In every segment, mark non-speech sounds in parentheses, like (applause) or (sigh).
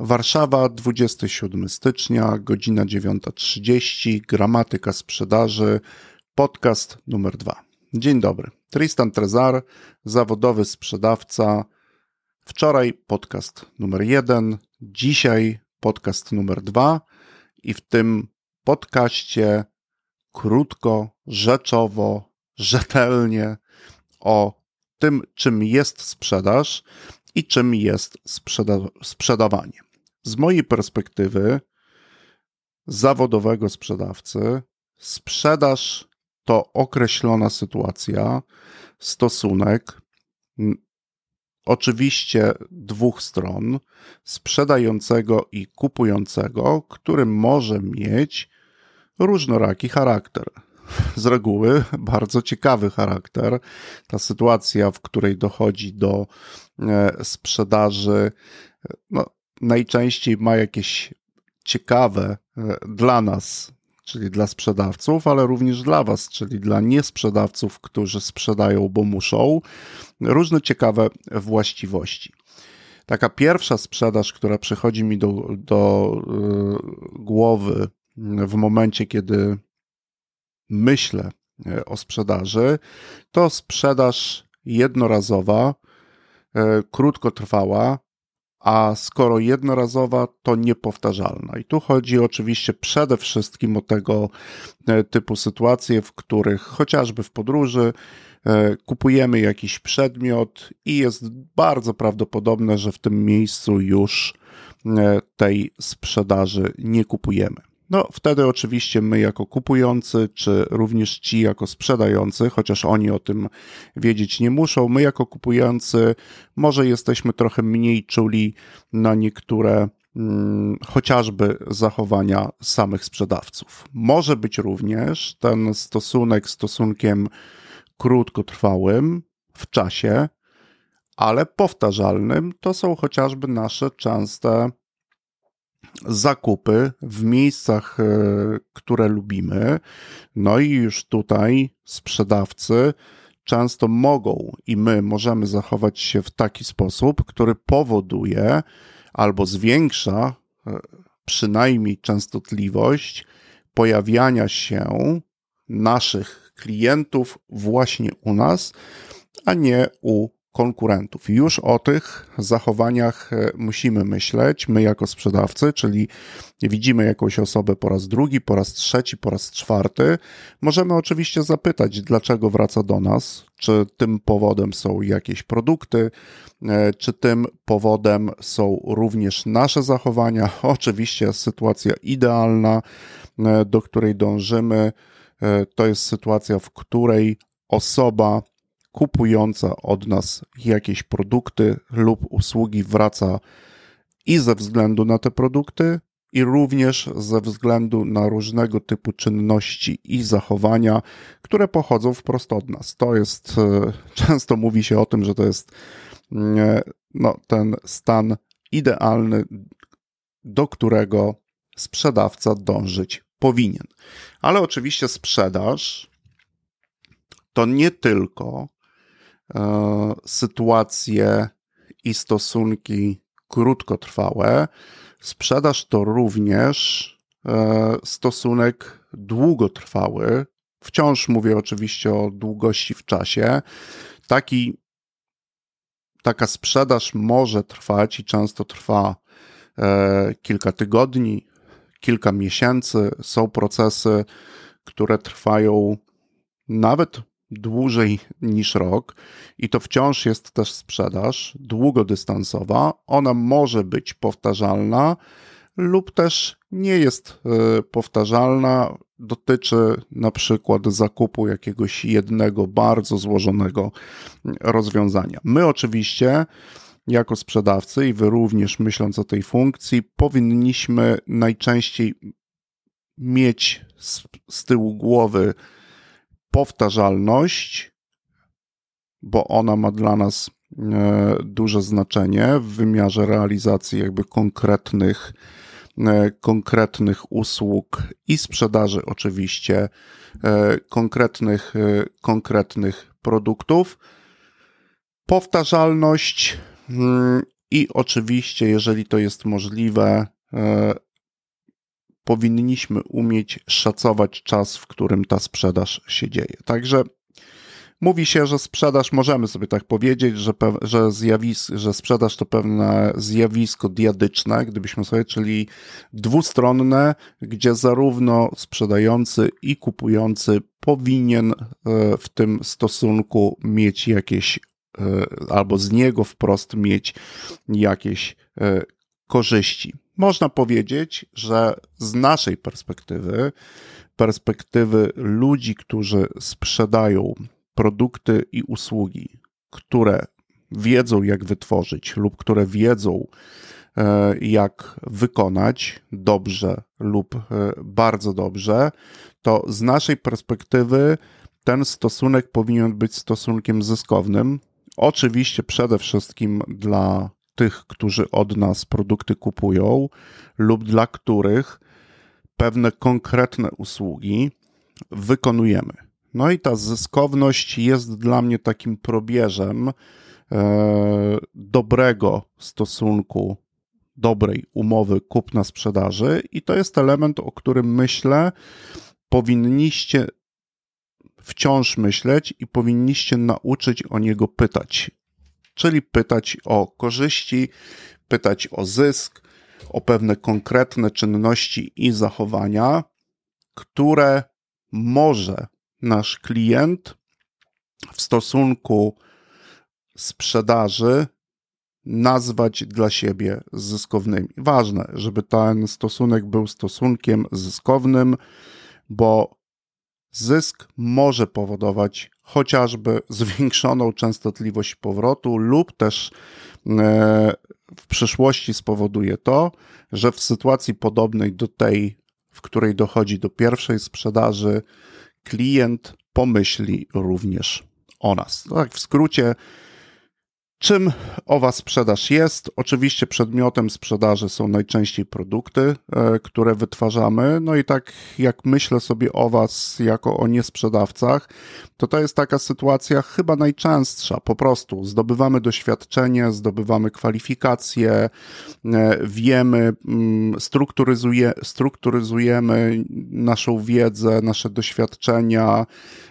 Warszawa, 27 stycznia, godzina 9.30, gramatyka sprzedaży, podcast numer 2. Dzień dobry. Tristan Trezar, zawodowy sprzedawca. Wczoraj podcast numer 1, dzisiaj podcast numer 2 i w tym podcaście krótko, rzeczowo, rzetelnie o tym, czym jest sprzedaż i czym jest sprzeda sprzedawanie. Z mojej perspektywy zawodowego sprzedawcy, sprzedaż to określona sytuacja, stosunek, oczywiście dwóch stron, sprzedającego i kupującego, który może mieć różnoraki charakter. Z reguły bardzo ciekawy charakter. Ta sytuacja, w której dochodzi do e, sprzedaży, no, najczęściej ma jakieś ciekawe e, dla nas, czyli dla sprzedawców, ale również dla Was, czyli dla niesprzedawców, którzy sprzedają, bo muszą, różne ciekawe właściwości. Taka pierwsza sprzedaż, która przychodzi mi do, do yy, głowy w momencie, kiedy myślę e, o sprzedaży, to sprzedaż jednorazowa, krótkotrwała, a skoro jednorazowa, to niepowtarzalna. I tu chodzi oczywiście przede wszystkim o tego e, typu sytuacje, w których chociażby w podróży e, kupujemy jakiś przedmiot i jest bardzo prawdopodobne, że w tym miejscu już e, tej sprzedaży nie kupujemy. No, wtedy oczywiście my jako kupujący, czy również ci jako sprzedający, chociaż oni o tym wiedzieć nie muszą, my jako kupujący może jesteśmy trochę mniej czuli na niektóre hmm, chociażby zachowania samych sprzedawców. Może być również ten stosunek stosunkiem krótkotrwałym w czasie, ale powtarzalnym to są chociażby nasze częste zakupy w miejscach, e, które lubimy. No i już tutaj sprzedawcy często mogą i my możemy zachować się w taki sposób, który powoduje albo zwiększa e, przynajmniej częstotliwość pojawiania się naszych klientów właśnie u nas, a nie u konkurentów. Już o tych zachowaniach e, musimy myśleć, my jako sprzedawcy, czyli widzimy jakąś osobę po raz drugi, po raz trzeci, po raz czwarty. Możemy oczywiście zapytać, dlaczego wraca do nas, czy tym powodem są jakieś produkty, e, czy tym powodem są również nasze zachowania. (laughs) Oczywiście sytuacja idealna, e, do której dążymy, to jest sytuacja, w której osoba kupująca od nas jakieś produkty lub usługi wraca i ze względu na te produkty, i również ze względu na różnego typu czynności i zachowania, które pochodzą wprost od nas. To jest, e, (laughs) często mówi się o tym, że to jest e, no, ten stan idealny, do którego sprzedawca dążyć powinien. Ale oczywiście sprzedaż to nie tylko sytuacje i stosunki krótkotrwałe. Sprzedaż to również e, stosunek długotrwały. Wciąż mówię oczywiście o długości w czasie. Taki, taka sprzedaż może trwać i często trwa e, kilka tygodni, kilka miesięcy. Są procesy, które trwają nawet dłużej niż rok i to wciąż jest też sprzedaż długodystansowa. Ona może być powtarzalna lub też nie jest e, powtarzalna. Dotyczy na przykład zakupu jakiegoś jednego bardzo złożonego rozwiązania. My oczywiście jako sprzedawcy i wy również myśląc o tej funkcji powinniśmy najczęściej mieć z, z tyłu głowy powtarzalność, bo ona ma dla nas e, duże znaczenie w wymiarze realizacji jakby konkretnych, e, konkretnych usług i sprzedaży oczywiście e, konkretnych, konkretnych produktów. Powtarzalność mm, I oczywiście, jeżeli to jest możliwe, powinniśmy umieć szacować czas, w którym ta sprzedaż się dzieje. Także mówi się, że sprzedaż, możemy sobie tak powiedzieć, że, że, zjawis, że sprzedaż to pewne zjawisko diadyczne, gdybyśmy sobie, czyli dwustronne, gdzie zarówno sprzedający i kupujący powinien e, w tym stosunku mieć jakieś e, albo z niego wprost mieć jakieś e, korzyści. Można powiedzieć, że z naszej perspektywy, perspektywy ludzi, którzy sprzedają produkty i usługi, które wiedzą, jak wytworzyć lub które wiedzą, e, jak wykonać dobrze lub e, bardzo dobrze, to z naszej perspektywy ten stosunek powinien być stosunkiem zyskownym. Oczywiście przede wszystkim dla tych, którzy od nas produkty kupują lub dla których pewne konkretne usługi wykonujemy. No i ta zyskowność jest dla mnie takim probierzem e, dobrego stosunku, dobrej umowy kupna-sprzedaży, i to jest element, o którym myślę, powinniście wciąż myśleć i powinniście nauczyć o niego pytać czyli pytać o korzyści, pytać o zysk, o pewne konkretne czynności i zachowania, które może nasz klient w stosunku sprzedaży nazwać dla siebie zyskownymi. Ważne, żeby ten stosunek był stosunkiem zyskownym, bo zysk może powodować chociażby zwiększoną częstotliwość powrotu, lub też e, w przyszłości spowoduje to, że w sytuacji podobnej do tej, w której dochodzi do pierwszej sprzedaży, klient pomyśli również o nas. Tak w skrócie, Czym owa sprzedaż jest? Oczywiście przedmiotem sprzedaży są najczęściej produkty, e, które wytwarzamy. No i tak jak myślę sobie o Was jako o niesprzedawcach, to to jest taka sytuacja chyba najczęstsza. Po prostu zdobywamy doświadczenie, zdobywamy kwalifikacje, e, wiemy, mm, strukturyzuje, strukturyzujemy naszą wiedzę, nasze doświadczenia,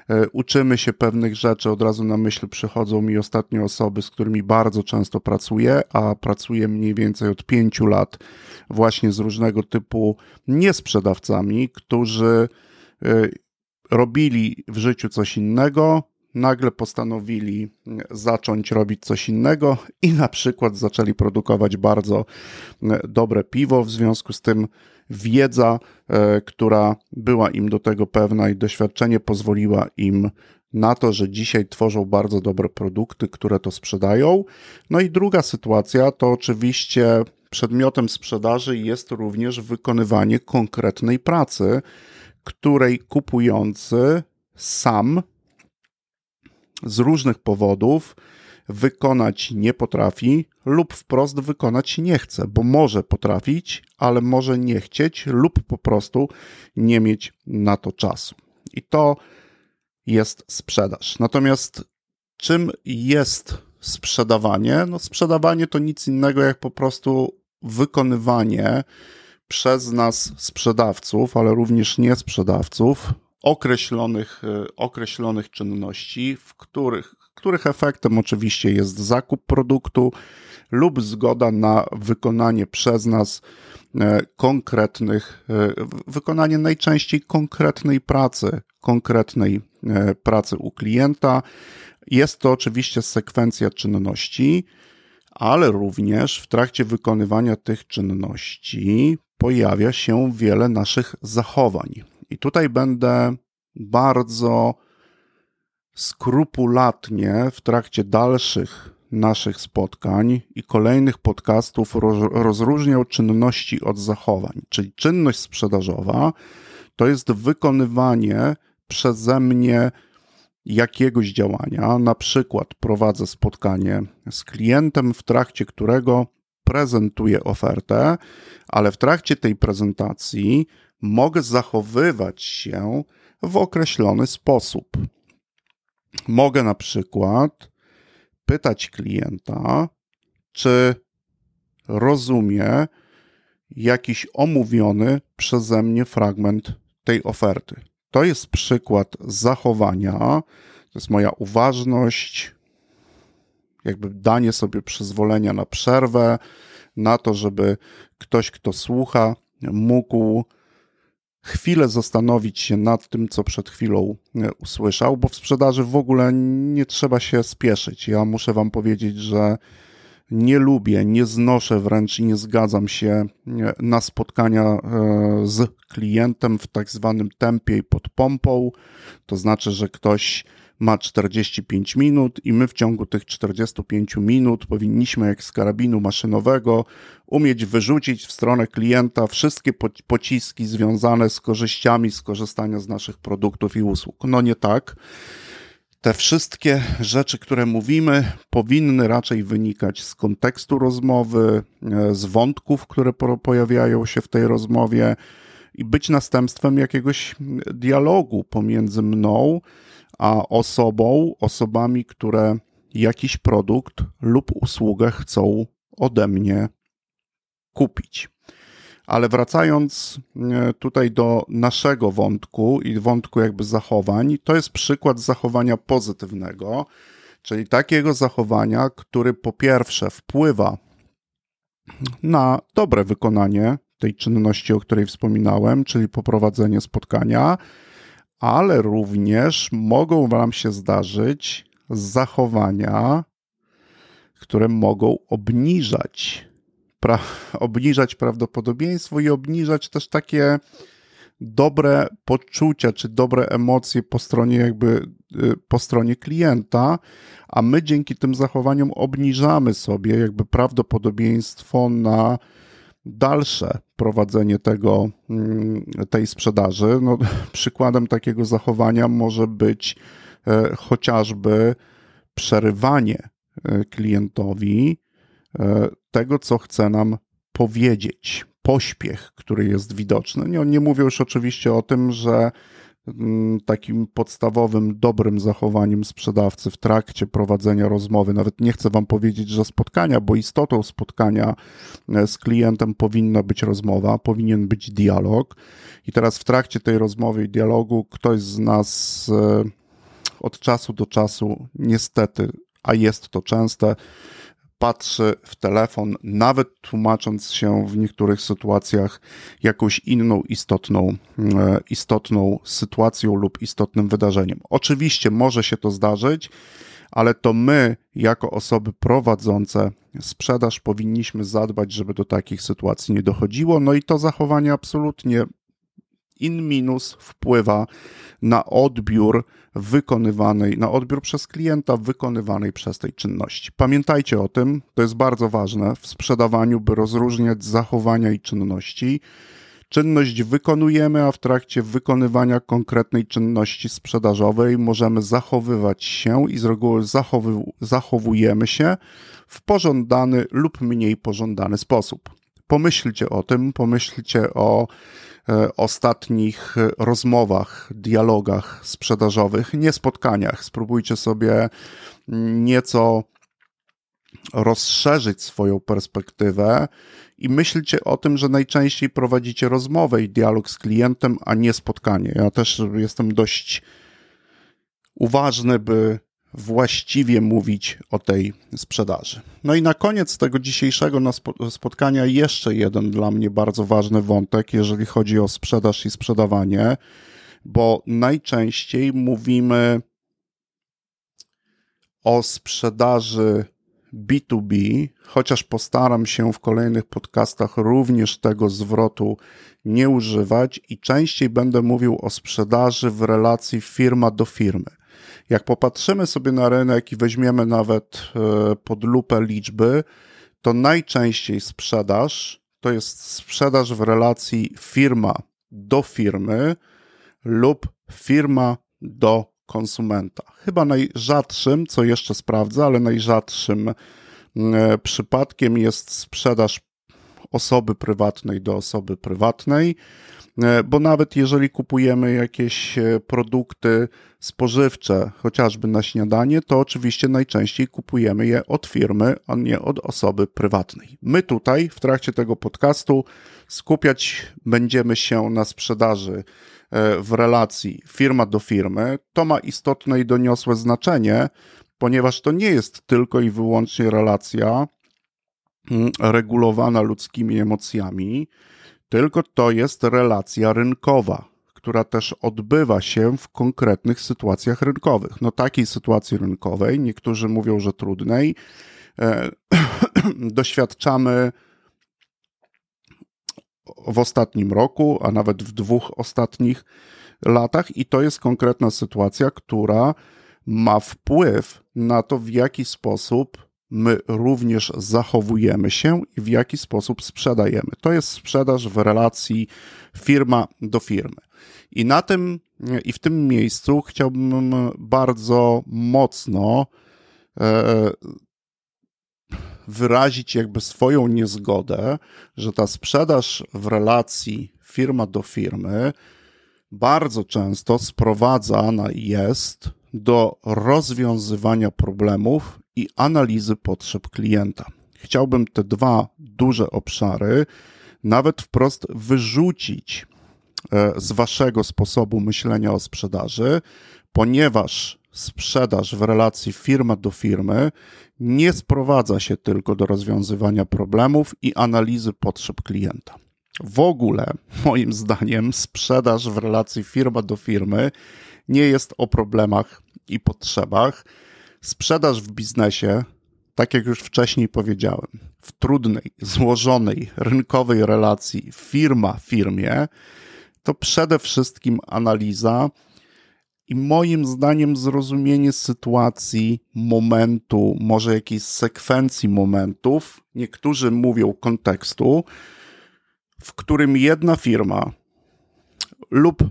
e, uczymy się pewnych rzeczy. Od razu na myśl przychodzą mi ostatnie osoby, z którymi bardzo często pracuję, a pracuję mniej więcej od pięciu lat właśnie z różnego typu niesprzedawcami, którzy e, robili w życiu coś innego, nagle postanowili zacząć robić coś innego i na przykład zaczęli produkować bardzo e, dobre piwo. W związku z tym wiedza, e, która była im do tego pewna i doświadczenie pozwoliła im na to, że dzisiaj tworzą bardzo dobre produkty, które to sprzedają. No i druga sytuacja to oczywiście przedmiotem sprzedaży jest również wykonywanie konkretnej pracy, której kupujący sam z różnych powodów wykonać nie potrafi lub wprost wykonać nie chce, bo może potrafić, ale może nie chcieć lub po prostu nie mieć na to czasu. I to jest sprzedaż. Natomiast czym jest sprzedawanie? No, sprzedawanie to nic innego jak po prostu wykonywanie przez nas sprzedawców, ale również nie sprzedawców, określonych, e, określonych czynności, w których, których efektem oczywiście jest zakup produktu lub zgoda na wykonanie przez nas e, konkretnych, e, wykonanie najczęściej konkretnej pracy, konkretnej pracy u klienta. Jest to oczywiście sekwencja czynności, ale również w trakcie wykonywania tych czynności pojawia się wiele naszych zachowań. I tutaj będę bardzo skrupulatnie w trakcie dalszych naszych spotkań i kolejnych podcastów rozróżniał czynności od zachowań. Czyli czynność sprzedażowa to jest wykonywanie przeze mnie jakiegoś działania. Na przykład prowadzę spotkanie z klientem, w trakcie którego prezentuję ofertę, ale w trakcie tej prezentacji mogę zachowywać się w określony sposób. Mogę na przykład pytać klienta, czy rozumie jakiś omówiony przeze mnie fragment tej oferty. To jest przykład zachowania, to jest moja uważność, jakby danie sobie przyzwolenia na przerwę, na to, żeby ktoś, kto słucha, mógł chwilę zastanowić się nad tym, co przed chwilą e, usłyszał, bo w sprzedaży w ogóle nie trzeba się spieszyć. Ja muszę Wam powiedzieć, że nie lubię, nie znoszę wręcz i nie zgadzam się e, na spotkania e, z klientem w tak zwanym tempie i pod pompą. To znaczy, że ktoś ma 45 minut i my w ciągu tych 45 minut powinniśmy, jak z karabinu maszynowego, umieć wyrzucić w stronę klienta wszystkie pociski związane z korzyściami z korzystania z naszych produktów i usług. No nie tak. Te wszystkie rzeczy, które mówimy, powinny raczej wynikać z kontekstu rozmowy, e, z wątków, które pojawiają się w tej rozmowie i być następstwem jakiegoś dialogu pomiędzy mną a osobą, osobami, które jakiś produkt lub usługę chcą ode mnie kupić. Ale wracając e, tutaj do naszego wątku i wątku jakby zachowań, to jest przykład zachowania pozytywnego, czyli takiego zachowania, który po pierwsze wpływa na dobre wykonanie tej czynności, o której wspominałem, czyli poprowadzenie spotkania, ale również mogą Wam się zdarzyć zachowania, które mogą obniżać, pra, obniżać prawdopodobieństwo i obniżać też takie dobre poczucia czy dobre emocje po stronie jakby y, po stronie klienta, a my dzięki tym zachowaniom obniżamy sobie jakby prawdopodobieństwo na dalsze prowadzenie tego, mm, tej sprzedaży. No, (laughs) przykładem takiego zachowania może być e, chociażby przerywanie e, klientowi e, tego, co chce nam powiedzieć. Pośpiech, który jest widoczny. Nie, nie mówię już oczywiście o tym, że Mm, takim podstawowym, dobrym zachowaniem sprzedawcy w trakcie prowadzenia rozmowy. Nawet nie chcę Wam powiedzieć, że spotkania, bo istotą spotkania e, z klientem powinna być rozmowa, powinien być dialog. I teraz w trakcie tej rozmowy i dialogu ktoś z nas e, od czasu do czasu, niestety, a jest to częste, patrzy w telefon, nawet tłumacząc się w niektórych sytuacjach jakąś inną istotną, e, istotną sytuacją lub istotnym wydarzeniem. Oczywiście może się to zdarzyć, ale to my, jako osoby prowadzące sprzedaż, powinniśmy zadbać, żeby do takich sytuacji nie dochodziło. No i to zachowanie absolutnie in minus wpływa na odbiór wykonywanej, na odbiór przez klienta wykonywanej przez tej czynności. Pamiętajcie o tym, to jest bardzo ważne w sprzedawaniu, by rozróżniać zachowania i czynności. Czynność wykonujemy, a w trakcie wykonywania konkretnej czynności sprzedażowej możemy zachowywać się i z reguły zachowy, zachowujemy się w pożądany lub mniej pożądany sposób. Pomyślcie o tym, pomyślcie o ostatnich rozmowach, dialogach sprzedażowych, nie spotkaniach. Spróbujcie sobie nieco rozszerzyć swoją perspektywę i myślcie o tym, że najczęściej prowadzicie rozmowę i dialog z klientem, a nie spotkanie. Ja też jestem dość uważny, by właściwie mówić o tej sprzedaży. No i na koniec tego dzisiejszego spotkania jeszcze jeden dla mnie bardzo ważny wątek, jeżeli chodzi o sprzedaż i sprzedawanie, bo najczęściej mówimy o sprzedaży B2B, chociaż postaram się w kolejnych podcastach również tego zwrotu nie używać i częściej będę mówił o sprzedaży w relacji firma do firmy. Jak popatrzymy sobie na rynek i weźmiemy nawet e, pod lupę liczby, to najczęściej sprzedaż to jest sprzedaż w relacji firma do firmy lub firma do konsumenta. Chyba najrzadszym, co jeszcze sprawdzę, ale najrzadszym e, przypadkiem jest sprzedaż osoby prywatnej do osoby prywatnej, e, bo nawet jeżeli kupujemy jakieś e, produkty spożywcze, chociażby na śniadanie, to oczywiście najczęściej kupujemy je od firmy, a nie od osoby prywatnej. My tutaj w trakcie tego podcastu skupiać będziemy się na sprzedaży e, w relacji firma do firmy. To ma istotne i doniosłe znaczenie, ponieważ to nie jest tylko i wyłącznie relacja regulowana ludzkimi emocjami, tylko to jest relacja rynkowa, która też odbywa się w konkretnych sytuacjach rynkowych. No takiej sytuacji rynkowej, niektórzy mówią, że trudnej, e, (clears throat) doświadczamy w ostatnim roku, a nawet w dwóch ostatnich latach, i to jest konkretna sytuacja, która ma wpływ na to, w jaki sposób my również zachowujemy się i w jaki sposób sprzedajemy. To jest sprzedaż w relacji firma do firmy. I na tym i w tym miejscu chciałbym bardzo mocno e, wyrazić jakby swoją niezgodę, że ta sprzedaż w relacji firma do firmy bardzo często sprowadzana jest do rozwiązywania problemów i analizy potrzeb klienta. Chciałbym te dwa duże obszary nawet wprost wyrzucić e, z waszego sposobu myślenia o sprzedaży, ponieważ sprzedaż w relacji firma do firmy nie sprowadza się tylko do rozwiązywania problemów i analizy potrzeb klienta. W ogóle, moim zdaniem, sprzedaż w relacji firma do firmy nie jest o problemach i potrzebach. Sprzedaż w biznesie, tak jak już wcześniej powiedziałem, w trudnej, złożonej, rynkowej relacji firma firmie, to przede wszystkim analiza i moim zdaniem zrozumienie sytuacji, momentu, może jakiejś sekwencji momentów, niektórzy mówią kontekstu, w którym jedna firma lub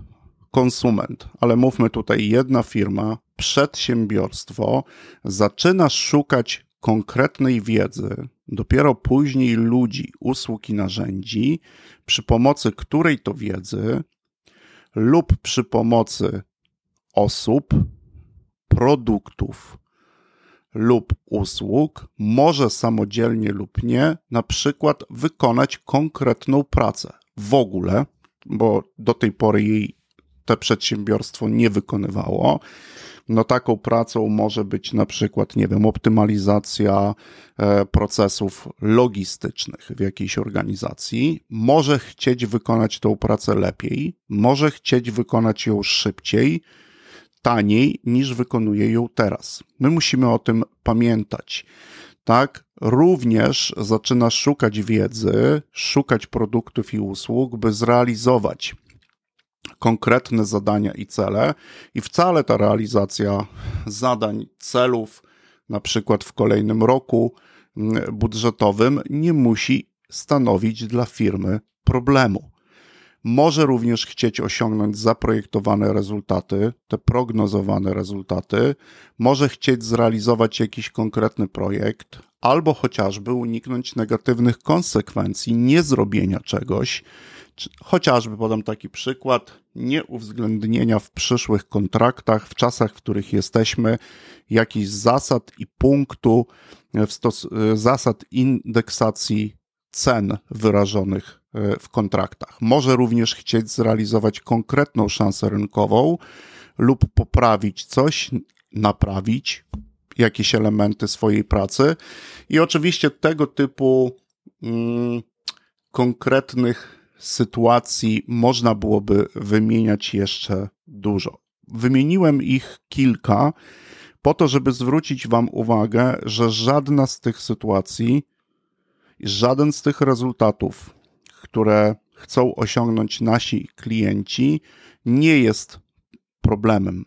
konsument, ale mówmy tutaj jedna firma, przedsiębiorstwo zaczyna szukać konkretnej wiedzy, dopiero później ludzi, usług i narzędzi, przy pomocy której to wiedzy lub przy pomocy osób, produktów lub usług może samodzielnie lub nie, na przykład wykonać konkretną pracę. W ogóle, bo do tej pory jej to przedsiębiorstwo nie wykonywało. No taką pracą może być na przykład, nie wiem, optymalizacja e, procesów logistycznych w jakiejś organizacji. Może chcieć wykonać tą pracę lepiej, może chcieć wykonać ją szybciej, taniej niż wykonuje ją teraz. My musimy o tym pamiętać. Tak, również zaczyna szukać wiedzy, szukać produktów i usług, by zrealizować konkretne zadania i cele, i wcale ta realizacja zadań, celów, na przykład w kolejnym roku mm, budżetowym, nie musi stanowić dla firmy problemu. Może również chcieć osiągnąć zaprojektowane rezultaty, te prognozowane rezultaty, może chcieć zrealizować jakiś konkretny projekt, albo chociażby uniknąć negatywnych konsekwencji niezrobienia czegoś, Chociażby podam taki przykład, nieuwzględnienia w przyszłych kontraktach, w czasach, w których jesteśmy, jakichś zasad i punktu, w stos- zasad indeksacji cen wyrażonych e, w kontraktach. Może również chcieć zrealizować konkretną szansę rynkową lub poprawić coś, naprawić jakieś elementy swojej pracy. I oczywiście tego typu mm, konkretnych sytuacji można byłoby wymieniać jeszcze dużo. Wymieniłem ich kilka po to, żeby zwrócić Wam uwagę, że żadna z tych sytuacji, żaden z tych rezultatów, które chcą osiągnąć nasi klienci, nie jest problemem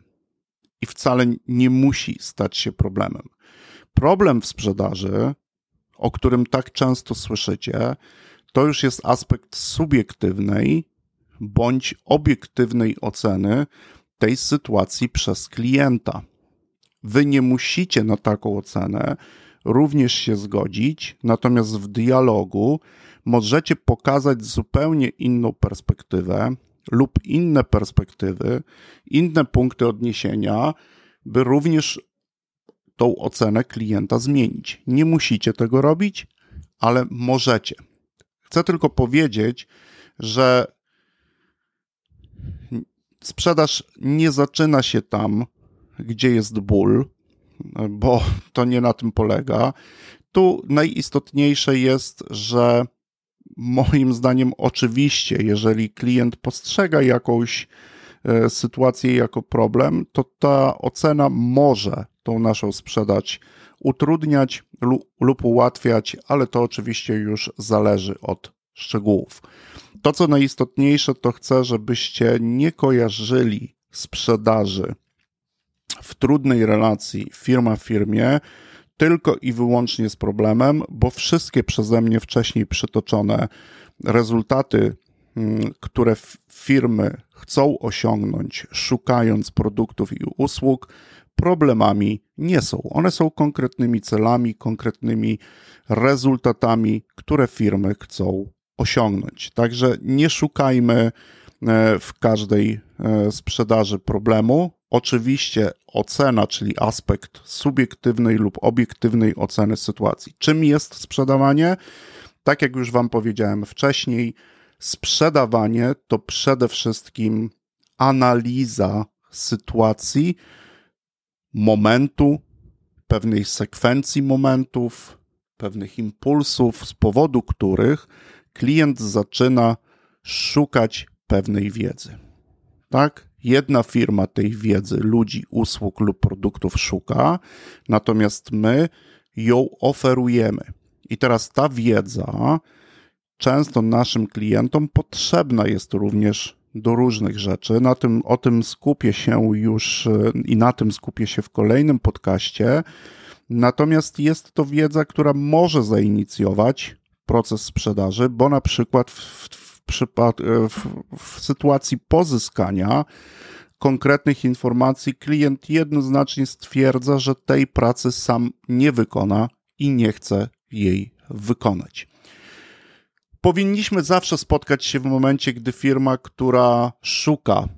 i wcale nie musi stać się problemem. Problem w sprzedaży, o którym tak często słyszycie, to już jest aspekt subiektywnej bądź obiektywnej oceny tej sytuacji przez klienta. Wy nie musicie na taką ocenę również się zgodzić, natomiast w dialogu możecie pokazać zupełnie inną perspektywę lub inne perspektywy, inne punkty odniesienia, by również tą ocenę klienta zmienić. Nie musicie tego robić, ale możecie. Chcę tylko powiedzieć, że sprzedaż nie zaczyna się tam, gdzie jest ból, bo to nie na tym polega. Tu najistotniejsze jest, że moim zdaniem, oczywiście, jeżeli klient postrzega jakąś e, sytuację jako problem, to ta ocena może tą naszą sprzedaż utrudniać lub ułatwiać, ale to oczywiście już zależy od szczegółów. To, co najistotniejsze, to chcę, żebyście nie kojarzyli sprzedaży w trudnej relacji firma firmie tylko i wyłącznie z problemem, bo wszystkie przeze mnie wcześniej przytoczone rezultaty, mm, które firmy chcą osiągnąć, szukając produktów i usług, problemami nie są. One są konkretnymi celami, konkretnymi rezultatami, które firmy chcą osiągnąć. Także nie szukajmy e, w każdej e, sprzedaży problemu. Oczywiście ocena, czyli aspekt subiektywnej lub obiektywnej oceny sytuacji. Czym jest sprzedawanie? Tak jak już Wam powiedziałem wcześniej, sprzedawanie to przede wszystkim analiza sytuacji, momentu, pewnej sekwencji momentów, pewnych impulsów, z powodu których klient zaczyna szukać pewnej wiedzy. Tak? Jedna firma tej wiedzy, ludzi, usług lub produktów szuka, natomiast my ją oferujemy. I teraz ta wiedza często naszym klientom potrzebna jest również do różnych rzeczy. Na tym, o tym skupię się już i na tym skupię się w kolejnym podcaście. Natomiast jest to wiedza, która może zainicjować proces sprzedaży, bo na przykład w, w, w, w sytuacji pozyskania konkretnych informacji klient jednoznacznie stwierdza, że tej pracy sam nie wykona i nie chce jej wykonać. Powinniśmy zawsze spotkać się w momencie, gdy firma, która szuka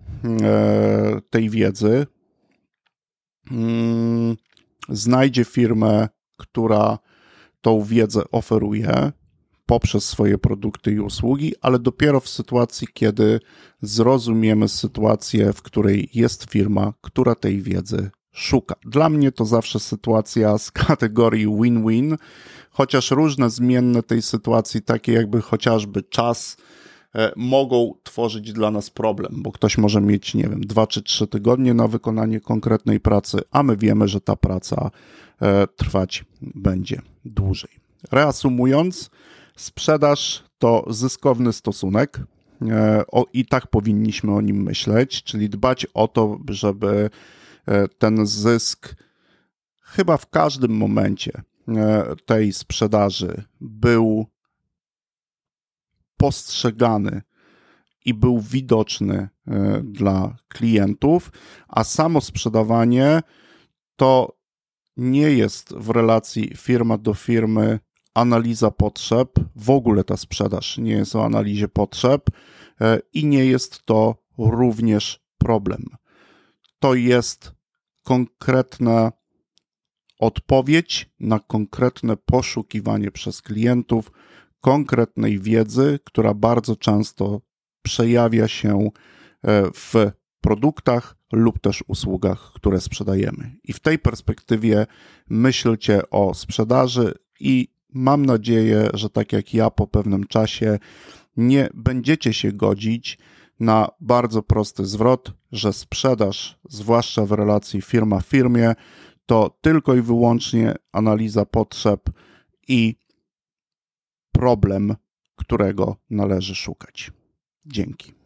e, tej wiedzy, mm, znajdzie firmę, która tą wiedzę oferuje poprzez swoje produkty i usługi, ale dopiero w sytuacji, kiedy zrozumiemy sytuację, w której jest firma, która tej wiedzy szuka. Dla mnie to zawsze sytuacja z kategorii win-win, chociaż różne zmienne tej sytuacji, takie jakby chociażby czas, e, mogą tworzyć dla nas problem, bo ktoś może mieć, nie wiem, dwa czy trzy tygodnie na wykonanie konkretnej pracy, a my wiemy, że ta praca e, trwać będzie dłużej. Reasumując, sprzedaż to zyskowny stosunek. E, o, I tak powinniśmy o nim myśleć, czyli dbać o to, żeby ten zysk chyba w każdym momencie E, tej sprzedaży był postrzegany i był widoczny e, dla klientów, a samo sprzedawanie to nie jest w relacji firma do firmy analiza potrzeb, w ogóle ta sprzedaż nie jest o analizie potrzeb e, i nie jest to również problem. To jest konkretna odpowiedź na konkretne poszukiwanie przez klientów konkretnej wiedzy, która bardzo często przejawia się e, w produktach lub też usługach, które sprzedajemy. I w tej perspektywie myślcie o sprzedaży i mam nadzieję, że tak jak ja po pewnym czasie nie będziecie się godzić na bardzo prosty zwrot, że sprzedaż, zwłaszcza w relacji firma w firmie, to tylko i wyłącznie analiza potrzeb i problem, którego należy szukać. Dzięki.